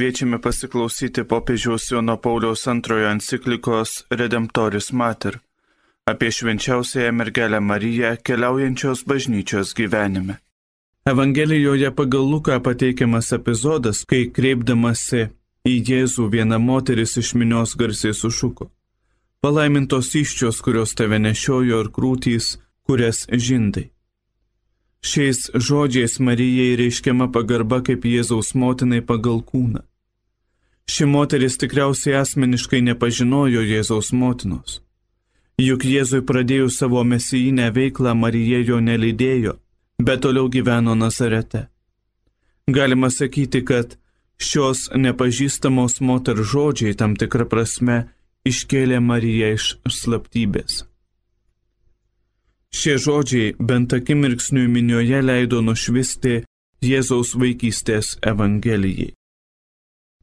Kviečiame pasiklausyti popiežiaus Jono Pauliaus antrojo enciklikos Redemptoris Mater apie švenčiausiąją mergelę Mariją keliaujančios bažnyčios gyvenime. Evangelijoje pagal Luką pateikiamas epizodas, kai kreipdamasi į Jėzų viena moteris iš minios garsiai sušuko. Palaimintos iščios, kurios tave nešiojo ir krūtys, kurias žindai. Šiais žodžiais Marijai reiškiama pagarba kaip Jėzaus motinai pagal kūną. Ši moteris tikriausiai asmeniškai nepažinojo Jėzaus motinos. Juk Jėzui pradėjus savo mesijinę veiklą Marija jo nelydėjo, bet toliau gyveno Nazarete. Galima sakyti, kad šios nepažįstamos moters žodžiai tam tikrą prasme iškėlė Mariją iš slaptybės. Šie žodžiai bent akimirksniui minioje leido nušvisti Jėzaus vaikystės Evangelijai.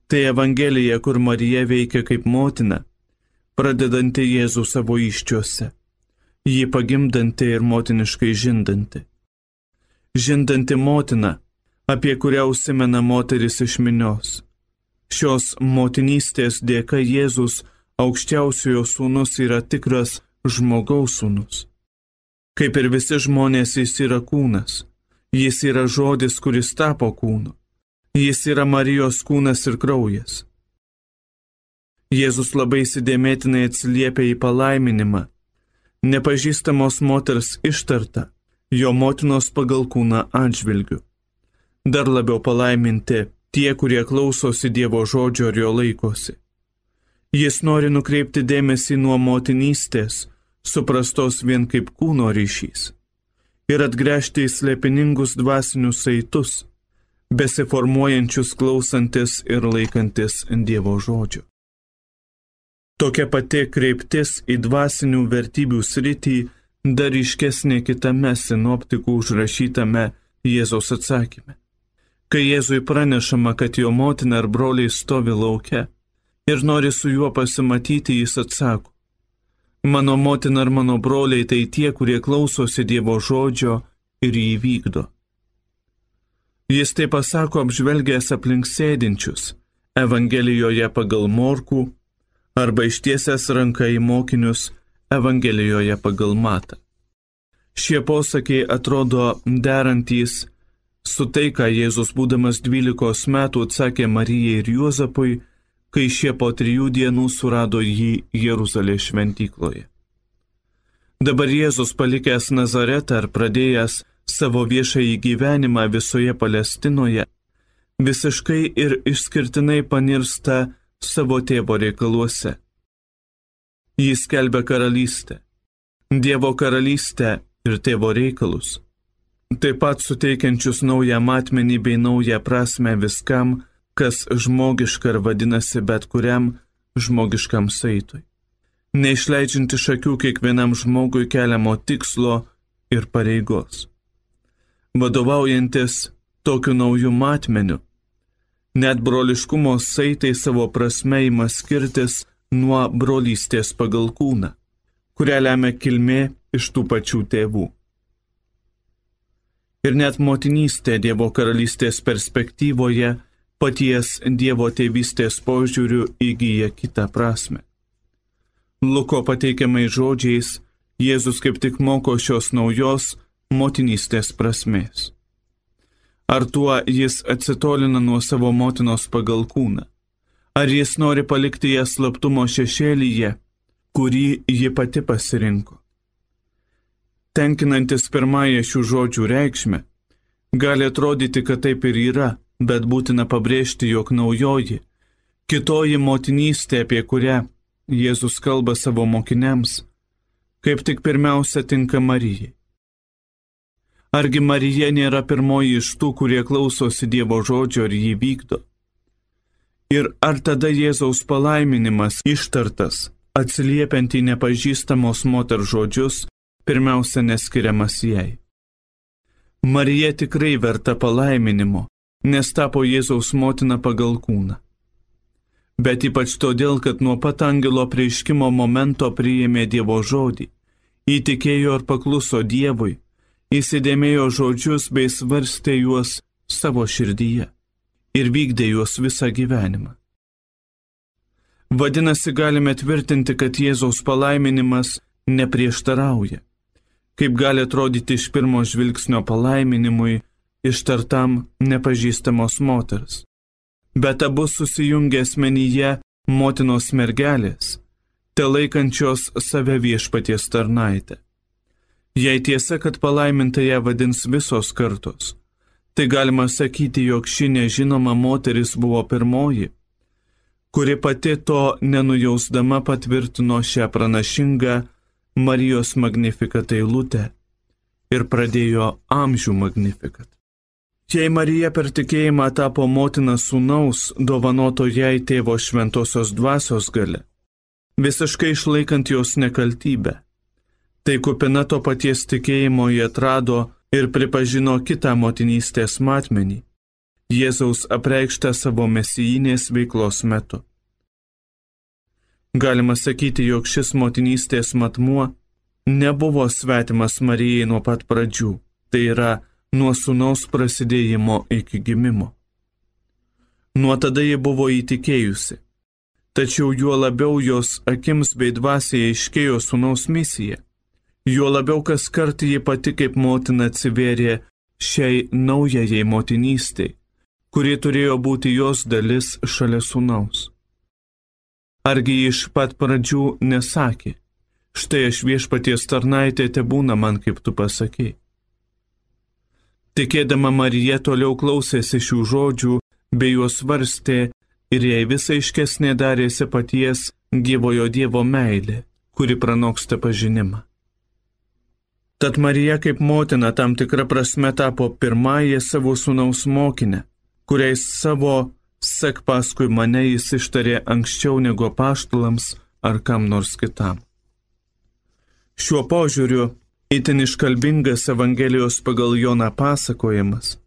Tai Evangelija, kur Marija veikia kaip motina, pradedanti Jėzų savo iščiuose, jį pagimdanti ir motiniškai žindanti. Žindanti motina, apie kurią užsimena moteris iš minios. Šios motinystės dėka Jėzus aukščiausiojo sūnus yra tikras žmogaus sūnus. Kaip ir visi žmonės, jis yra kūnas. Jis yra žodis, kuris tapo kūnu. Jis yra Marijos kūnas ir kraujas. Jėzus labai įsidėmėtinai atsiliepia į palaiminimą. Nepažįstamos moters ištarta, jo motinos pagal kūną atžvilgių. Dar labiau palaiminti tie, kurie klausosi Dievo žodžio ir jo laikosi. Jis nori nukreipti dėmesį nuo motinystės suprastos vien kaip kūno ryšys, ir atgręžti į slepiningus dvasinius saitus, besiformuojančius klausantis ir laikantis Dievo žodžio. Tokia pati kreiptis į dvasinių vertybių sritį dar iškesnė kitame sinoptikų užrašytame Jėzaus atsakyme. Kai Jėzui pranešama, kad jo motina ar broliai stovi laukia ir nori su juo pasimatyti, jis atsako, Mano motina ir mano broliai tai tie, kurie klausosi Dievo žodžio ir jį vykdo. Jis tai pasako apžvelgęs aplink sėdinčius Evangelijoje pagal morkų arba ištiesęs ranką į mokinius Evangelijoje pagal matą. Šie posakiai atrodo derantys su tai, ką Jėzus būdamas dvylikos metų atsakė Marijai ir Juozapui, kai šie po trijų dienų surado jį Jeruzalės šventykloje. Dabar Jėzus palikęs Nazaretą ar pradėjęs savo viešąjį gyvenimą visoje Palestinoje, visiškai ir išskirtinai panirsta savo tėvo reikaluose. Jis kelbė karalystę, Dievo karalystę ir tėvo reikalus, taip pat suteikiančius naują matmenį bei naują prasme viskam, kas žmogiška ir vadinasi bet kuriam žmogiškam saitui. Neišleidžiant iš akių kiekvienam žmogui keliamo tikslo ir pareigos. Vadovaujantis tokiu nauju matmeniu, net broliškumo saitai savo prasme įma skirtis nuo brolystės pagal kūną, kurią lemia kilmė iš tų pačių tėvų. Ir net motinystė Dievo karalystės perspektyvoje paties Dievo tėvystės požiūriu įgyja kitą prasme. Luko pateikiamai žodžiais Jėzus kaip tik moko šios naujos motinystės prasmės. Ar tuo jis atsitolina nuo savo motinos pagal kūną? Ar jis nori palikti ją slaptumo šešėlyje, kurį ji pati pasirinko? Tenkinantis pirmąją šių žodžių reikšmę, gali atrodyti, kad taip ir yra, bet būtina pabrėžti, jog naujoji, kitoji motinystė, apie kurią Jėzus kalba savo mokiniams, kaip tik pirmiausia tinka Marijai. Argi Marija nėra pirmoji iš tų, kurie klausosi Dievo žodžio ir jį vykdo? Ir ar tada Jėzaus palaiminimas ištartas, atsiliepiant į nepažįstamos moters žodžius, pirmiausia neskiriamas jai? Marija tikrai verta palaiminimo, nes tapo Jėzaus motina pagal kūną. Bet ypač todėl, kad nuo pat angelo prieiškimo momento priėmė Dievo žodį, įtikėjo ir pakluso Dievui, įsidėmėjo žodžius bei svarstė juos savo širdyje. ir vykdė juos visą gyvenimą. Vadinasi, galime tvirtinti, kad Jėzaus palaiminimas neprieštarauja. Kaip gali atrodyti iš pirmo žvilgsnio palaiminimui ištartam nepažįstamos moters. Bet abu susijungia asmenyje motinos mergelės, te laikančios save viešpaties tarnaitę. Jei tiesa, kad palaiminta ją vadins visos kartos, tai galima sakyti, jog ši nežinoma moteris buvo pirmoji, kuri pati to nenujausdama patvirtino šią pranašingą Marijos magnifikat eilutę ir pradėjo amžių magnifikat. Jei Marija per tikėjimą tapo motina sūnaus, dovanoto jai tėvo šventosios dvasios gale, visiškai išlaikant jos nekaltybę, Tai kupina to paties tikėjimo jie atrado ir pripažino kitą motinystės matmenį - Jėzaus apreikštą savo mesijinės veiklos metu. Galima sakyti, jog šis motinystės matmuo nebuvo svetimas Marijai nuo pat pradžių, tai yra nuo sunaus prasidėjimo iki gimimo. Nuo tada ji buvo įtikėjusi, tačiau juo labiau jos akims bei dvasiai aiškėjo sunaus misija Juo labiau kas kart ji pati kaip motina atsivėrė šiai naujajai motinystei, kuri turėjo būti jos dalis šalia sūnaus. Argi iš pat pradžių nesakė, štai aš viešpaties tarnaitė te būna man, kaip tu pasakėjai. Tikėdama Marija toliau klausėsi šių žodžių, bei juos svarstė ir jai visai iškesnė darėsi paties gyvojo Dievo meilė, kuri pranoksta pažinimą. Tad Marija kaip motina tam tikrą prasme tapo pirmąją savo sūnaus mokinę, kuriais savo sek paskui mane jis ištarė anksčiau negu paštulams ar kam nors kitam. Šiuo požiūriu itin iškalbingas Evangelijos pagal Joną pasakojimas,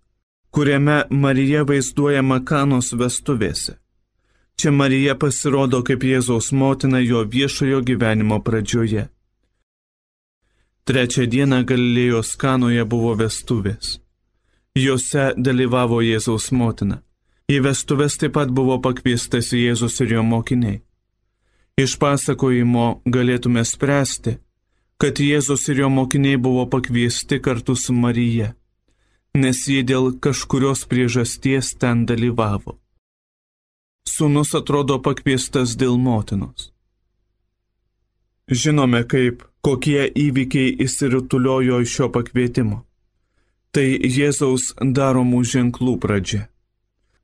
kuriame Marija vaizduojama kanos vestuvėse. Čia Marija pasirodo kaip Jėzaus motina jo viešojo gyvenimo pradžioje Trečią dieną Galilėjos kanoje buvo vestuvės. Jose dalyvavo Jėzaus motina. Į vestuvės taip pat buvo pakviestas Jėzus ir jo mokiniai. Iš pasakojimo galėtume spręsti, kad Jėzus ir jo mokiniai buvo pakviesti kartu su Marija, nes jie dėl kažkurios priežasties ten dalyvavo. Sūnus atrodo pakviestas dėl motinos. Žinome, kaip kokie įvykiai įsirutuliojo iš šio pakvietimo. Tai Jėzaus daromų ženklų pradžia.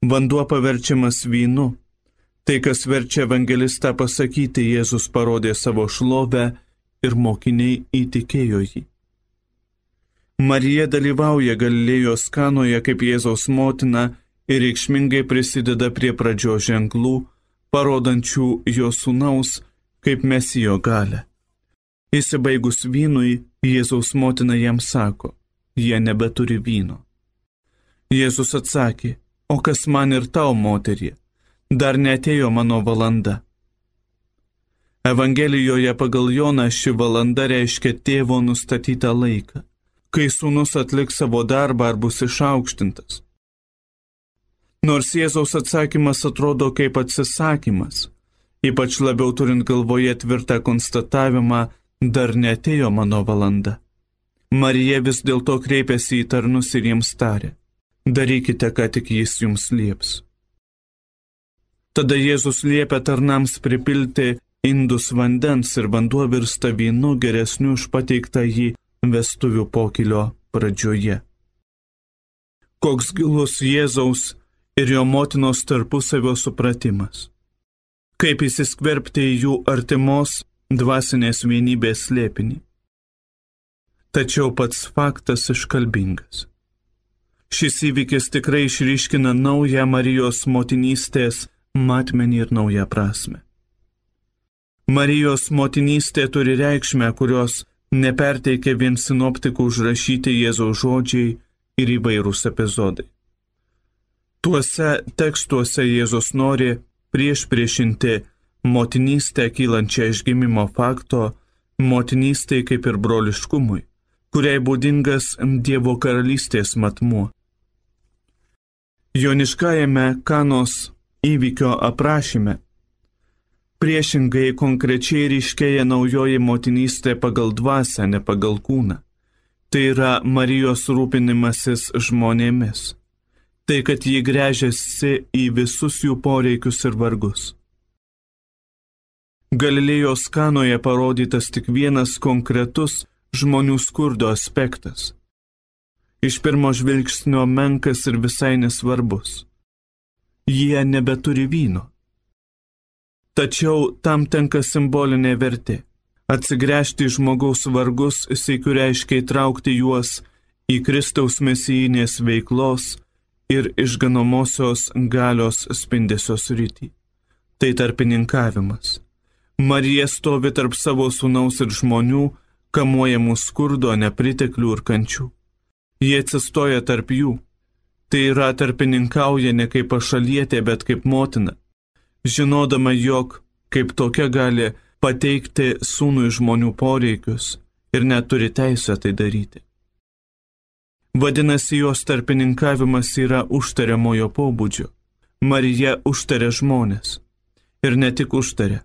Vanduo paverčiamas vynu. Tai, kas verčia evangelistą pasakyti, Jėzus parodė savo šlovę ir mokiniai įtikėjo jį. Marija dalyvauja Galilėjos kanoje kaip Jėzaus motina ir reikšmingai prisideda prie pradžios ženklų, parodančių jo sūnaus kaip mesijo galę. Įsibaigus vynui, Jėzaus motina jam sako, jie nebeturi vyno. Jėzus atsakė, o kas man ir tau, moterie, dar netėjo mano valanda. Evangelijoje pagal Joną ši valanda reiškia tėvo nustatytą laiką, kai sūnus atliks savo darbą ar bus išaukštintas. Nors Jėzaus atsakymas atrodo kaip atsisakymas, ypač labiau turint galvoje tvirtą konstatavimą, dar netėjo mano valanda. Marija vis dėlto kreipėsi į tarnus ir jiems tarė, darykite, ką tik jis jums lieps. Tada Jėzus liepia tarnams pripilti indus vandens ir vanduo virsta vynu geresniu už pateiktą jį vestuvių pokilio pradžioje. Koks gilus Jėzaus ir jo motinos tarpusavio supratimas kaip įsiskverbti į jų artimos dvasinės vienybės slėpinį. Tačiau pats faktas iškalbingas. Šis įvykis tikrai išryškina naują Marijos motinystės matmenį ir naują prasme. Marijos motinystė turi reikšmę, kurios neperteikia vien sinoptikų užrašyti Jėzaus žodžiai ir įvairūs epizodai. Tuose tekstuose Jėzus nori prieš priešinti motinystę kylančią iš gimimo fakto, motinystėj kaip ir broliškumui, kuriai būdingas Dievo karalystės matmuo. Joniškajame kanos įvykio aprašyme priešingai konkrečiai ryškėja naujoji motinystė pagal dvasę, ne pagal kūną. Tai yra Marijos rūpinimasis žmonėmis. Tai, kad ji grežiasi į visus jų poreikius ir vargus. Galilėjos kanoje parodytas tik vienas konkretus žmonių skurdo aspektas. Iš pirmo žvilgsnio menkas ir visai nesvarbus. Jie nebeturi vyno. Tačiau tam tenka simbolinė vertė atsigręžti į žmogaus vargus, sėkiu reiškia įtraukti juos į Kristaus mesijinės veiklos ir išganomosios galios spindesios rytį. Tai tarpininkavimas. Marija stovi tarp savo sūnaus ir žmonių, kamuojamų skurdo, nepriteklių ir kančių. Jie atsistoja tarp jų. Tai yra tarpininkauja ne kaip pašalietė, bet kaip motina, žinodama, jog kaip tokia gali pateikti sūnui žmonių poreikius ir neturi teisę tai daryti. Vadinasi, jos tarpininkavimas yra užtariamojo pobūdžio. Marija užtarė žmonės. Ir ne tik užtarė.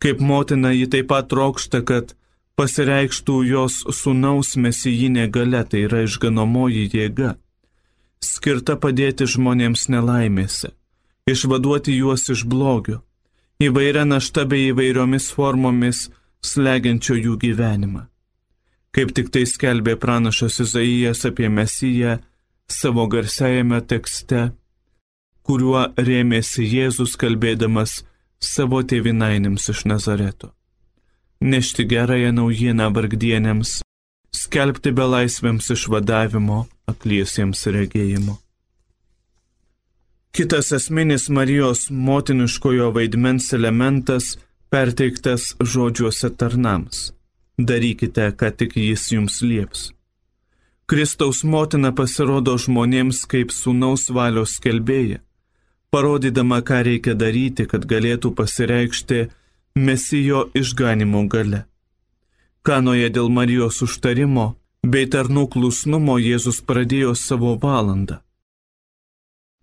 Kaip motina ji taip pat trokšta, kad pasireikštų jos sūnaus mesijinė gale, tai yra išganomoji jėga, skirta padėti žmonėms nelaimėse, išvaduoti juos iš blogio, įvairia našta bei įvairiomis formomis slegiančio jų gyvenimą. Kaip tik tai skelbė pranašas Izaijas apie Mesiją savo garsiajame tekste, kuriuo rėmėsi Jėzus kalbėdamas savo tėvinainėms iš Nazareto. Nešti gerąją naujieną vargdienėms, skelbti belaisvėms išvadavimo, akliesiems regėjimo. Kitas esminis Marijos motiniškojo vaidmens elementas perteiktas žodžiuose tarnams. Darykite, ką tik jis jums lieps. Kristaus motina pasirodo žmonėms kaip sūnaus valios skelbėja, parodydama, ką reikia daryti, kad galėtų pasireikšti mesijo išganimo gale. Kanoje dėl Marijos užtarimo bei tarnų klusnumo Jėzus pradėjo savo valandą.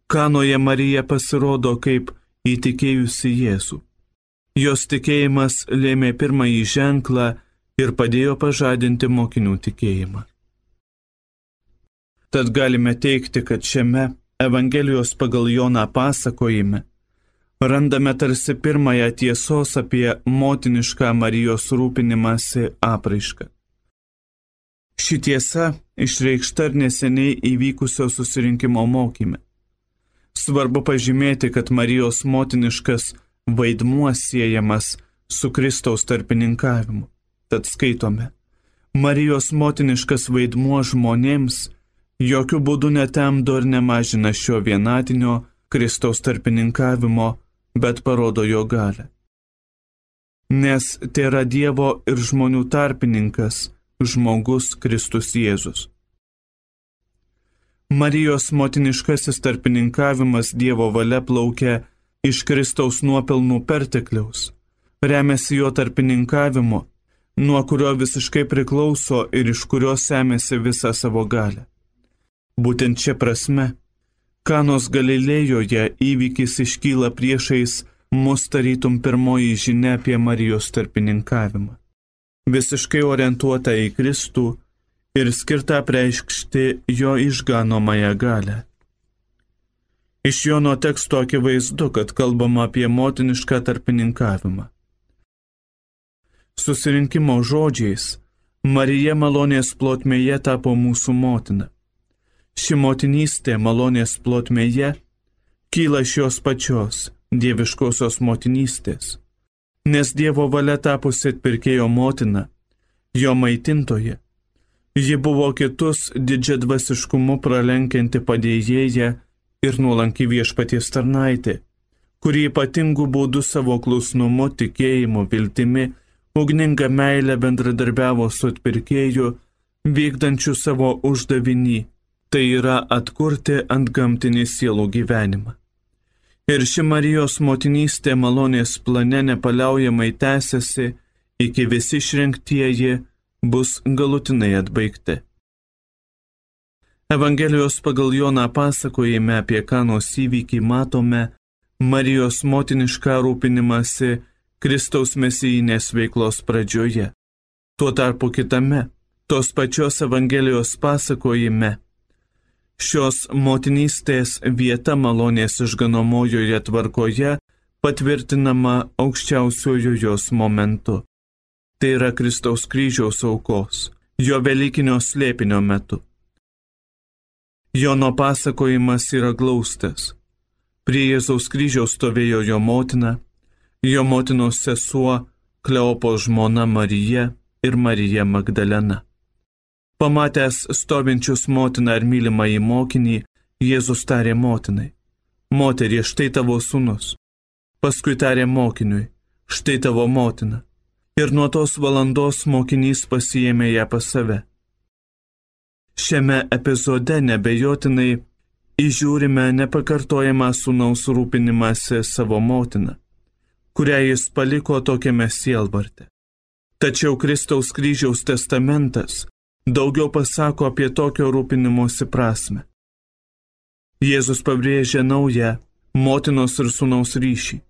Kanoje Marija pasirodo kaip įtikėjusi Jėzų. Jos tikėjimas lėmė pirmąjį ženklą ir padėjo pažadinti mokinių tikėjimą. Tad galime teikti, kad šiame Evangelijos pagal Joną pasakojime randame tarsi pirmąją tiesos apie motinišką Marijos rūpinimąsi apraišką. Ši tiesa išreikšta ir neseniai įvykusio susirinkimo mokyme. Svarbu pažymėti, kad Marijos motiniškas vaidmuo siejamas su Kristaus tarpininkavimu. Tad skaitome, Marijos motiniškas vaidmuo žmonėms jokių būdų netemdo ir nemažina šio vienatinio Kristaus tarpininkavimo, bet parodo jo galę. Nes tai yra Dievo ir žmonių tarpininkas, žmogus Kristus Jėzus. Marijos motiniškasis tarpininkavimas Dievo valia plaukia iš Kristaus nuopelnų pertekliaus, remiasi jo tarpininkavimu, nuo kurio visiškai priklauso ir iš kurio semėsi visą savo galę. Būtent čia prasme, Kanos Galilėjoje įvykis iškyla priešais mus tarytum pirmoji žinia apie Marijos tarpininkavimą. Visiškai orientuota į Kristų, ir skirta preiškti jo išganomąją galę. Iš Jono teksto akivaizdu, kad kalbama apie motinišką tarpininkavimą. Susirinkimo žodžiais Marija malonės plotmėje tapo mūsų motina. Ši motinystė malonės plotmėje kyla iš jos pačios dieviškosios motinystės, nes Dievo valia tapusi atpirkėjo motina, jo maitintoje Ji buvo kitus didžiadvasiškumu pralenkianti padėjėja ir nuolanki viešpaties tarnaitė, kuri ypatingų būdų savo klusnumu, tikėjimu, viltimi, ugninga meilė bendradarbiavo su atpirkėju, vykdančiu savo uždavinį, tai yra atkurti ant gamtinį sielų gyvenimą. Ir ši Marijos motinystė malonės plane nepaliaujamai tęsiasi, iki visi išrinktieji bus galutinai atbaigti. Evangelijos pagal Joną pasakojime apie kanos įvykį matome Marijos motinišką rūpinimąsi Kristaus mesijinės veiklos pradžioje. Tuo tarpu kitame, tos pačios Evangelijos pasakojime, šios motinystės vieta malonės išganomojoje tvarkoje patvirtinama aukščiausiojo jos momentu. Tai yra Kristaus kryžiaus aukos, jo Velykinio slėpinio metu. Jono pasakojimas yra glaustas. Prie Jėzaus kryžiaus stovėjo jo motina, jo motinos sesuo, Kleopo žmona Marija ir Marija Magdalena. Pamatęs stovinčius motiną ir mylimą į mokinį, Jėzus tarė motinai, moterie, štai tavo sūnus. Paskui tarė mokiniui, štai tavo motina. Ir nuo tos valandos mokinys pasijėmė ją pas save. Šiame epizode nebejotinai įžiūrime nepakartojamą sūnaus rūpinimąsi savo motiną, kurią jis paliko tokiame sielvarte. Tačiau Kristaus kryžiaus testamentas daugiau pasako apie tokio rūpinimosi prasme. Jėzus pabrėžia naują motinos ir sūnaus ryšį,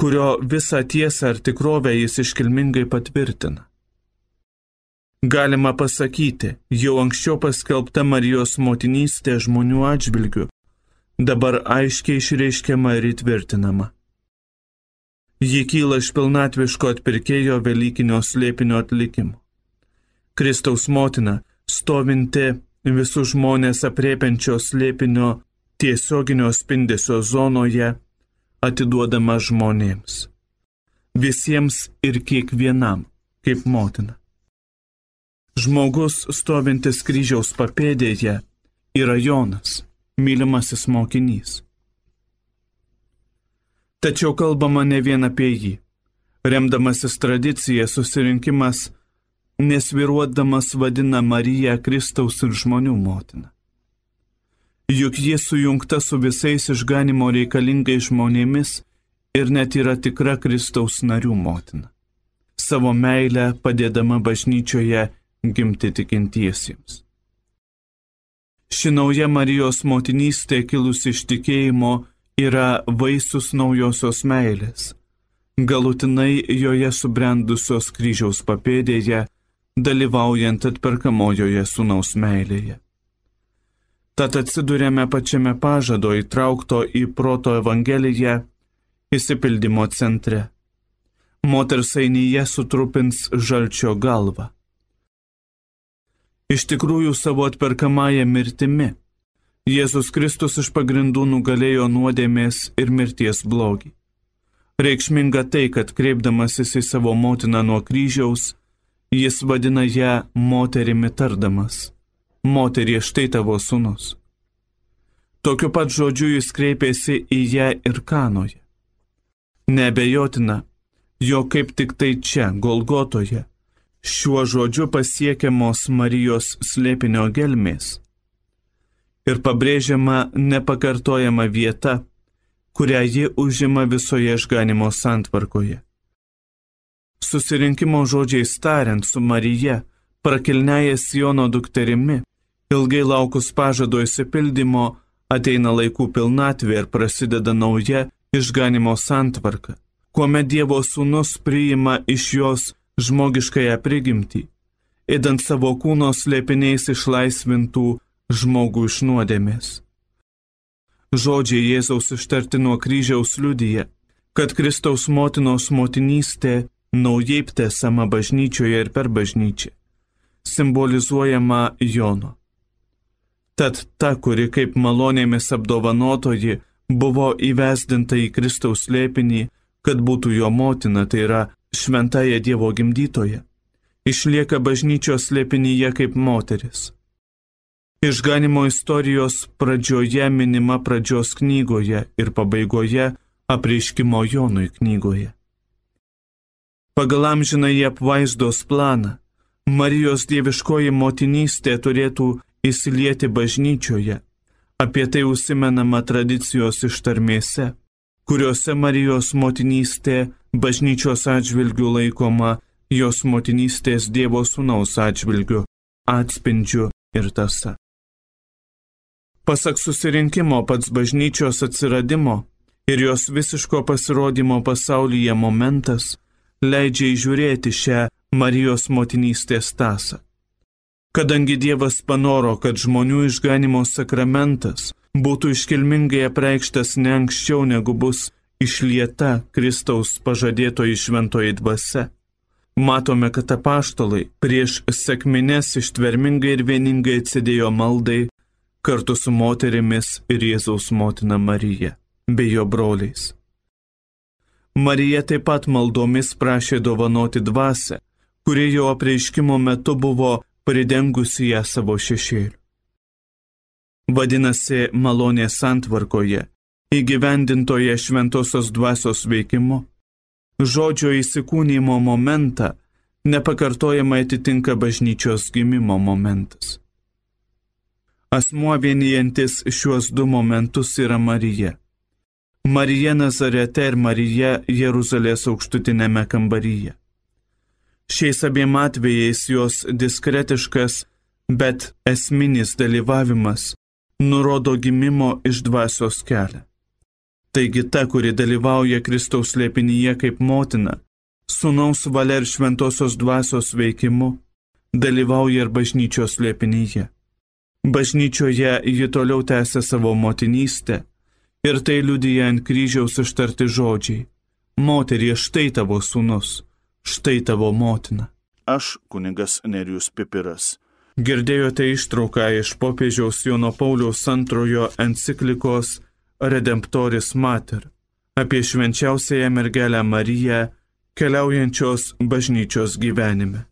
kurio visą tiesą ar tikrovę jis iškilmingai patvirtina. Galima pasakyti, jau anksčiau paskelbta Marijos motinystė žmonių atžvilgių, dabar aiškiai išreiškiama ir įtvirtinama. Ji kyla iš pilnatviško atpirkėjo Velykinio slėpinio atlikimo. Kristaus motina, stovinti visus žmonės apriepiančio slėpinio tiesioginio spindesio zonoje, atiduodama žmonėms. Visiems ir kiekvienam, kaip motina. Žmogus stovintis kryžiaus papėdėje yra Jonas, mylimasis mokinys. Tačiau kalbama ne vien apie jį. Remdamasis tradicija susirinkimas nesviruodamas vadina Mariją Kristaus ir žmonių motiną. Juk jie sujungta su visais išganimo reikalingais žmonėmis ir net yra tikra Kristaus narių motina. Savo meilę padėdama bažnyčioje gimti tikintiesiems. Ši nauja Marijos motinystė kilusi iš tikėjimo yra vaisius naujosios meilės, galutinai joje subrendusios kryžiaus papėdėje, dalyvaujant atperkamojoje sunaus meilėje. Tad atsidūrėme pačiame pažado įtraukto į proto evangeliją įsipildymo centre. Moters ainyje sutrupins žalčio galvą iš tikrųjų savo atperkamąją mirtimi. Jėzus Kristus iš pagrindų nugalėjo nuodėmės ir mirties blogį. Reikšminga tai, kad kreipdamasis į savo motiną nuo kryžiaus, jis vadina ją moterimi tardamas. Moterie štai tavo sunus. Tokiu pat žodžiu jis kreipėsi į ją ir kanoje. Nebejotina, jo kaip tik tai čia, Golgotoje, šiuo žodžiu pasiekiamos Marijos slėpinio gelmės ir pabrėžiama nepakartojama vieta, kurią ji užima visoje išganimo santvarkoje. Susirinkimo žodžiais tariant su Marija, prakilnėję Siono dukterimi, ilgai laukus pažado įsipildymo, ateina laikų pilnatvė ir prasideda nauja išganimo santvarka, kuomet Dievo sūnus priima iš jos žmogiškąją prigimtį, įdant savo kūno slėpiniais išlaisvintų žmogų iš nuodėmės. Žodžiai Jėzaus ištarti nuo kryžiaus liudyje, kad Kristaus motinos motinystė naujai ptesama bažnyčioje ir per bažnyčią, simbolizuojama Jono. Tad ta, kuri kaip malonėmis apdovanotoji buvo įvesdinta į Kristaus slėpinį, kad būtų jo motina, tai yra šventąją Dievo gimdytoje, išlieka bažnyčios slėpinyje kaip moteris. Išganimo istorijos pradžioje minima pradžios knygoje ir pabaigoje apreiškimo Jonui knygoje. Pagal amžinąjį apvaizdos planą, Marijos dieviškoji motinystė turėtų įsilieti bažnyčioje. Apie tai užsimenama tradicijos ištarmėse, kuriuose Marijos motinystė bažnyčios atžvilgių laikoma jos motinystės Dievo sūnaus atžvilgių atspindžiu ir tasa. Pasak susirinkimo pats bažnyčios atsiradimo ir jos visiško pasirodymo pasaulyje momentas leidžia įžiūrėti šią Marijos motinystės tasą. Kadangi Dievas panoro, kad žmonių išganimo sakramentas būtų iškilmingai apreikštas ne anksčiau negu bus išlieta Kristaus pažadėtoji šventoji dvasia, matome, kad apaštalai prieš sekmines ištvermingai ir vieningai atsidėjo maldai kartu su moterimis ir Jėzaus motina Marija bei jo broliais. Marija taip pat maldomis prašė dovanoti dvasę, kuri jo apreiškimo metu buvo pridengusi ją savo šešėliu. Vadinasi, malonės santvarkoje, įgyvendintoje šventosios dvasios veikimu, žodžio įsikūnymo momentą nepakartojamai atitinka bažnyčios gimimo momentas. Asmuo vienijantis šiuos du momentus yra Marija. Marija Nazarete ir Marija Jeruzalės aukštutinėme kambaryje. Šiais abiem atvejais jos diskretiškas, bet esminis dalyvavimas nurodo gimimo iš dvasios kelią. Taigi ta, kuri dalyvauja Kristaus lėpinyje kaip motina, sunaus valia ir šventosios dvasios veikimu, dalyvauja ir bažnyčios lėpinyje. Bažnyčioje ji toliau tęsia savo motinystę ir tai liudyja ant kryžiaus ištarti žodžiai. Moterie, štai tavo sūnus štai tavo motina. Aš kuningas Nerijus Pipiras. Girdėjote ištrauką iš popiežiaus Jono Pauliaus antrojo enciklikos Redemptoris Mater apie švenčiausiąją mergelę Mariją keliaujančios bažnyčios gyvenime.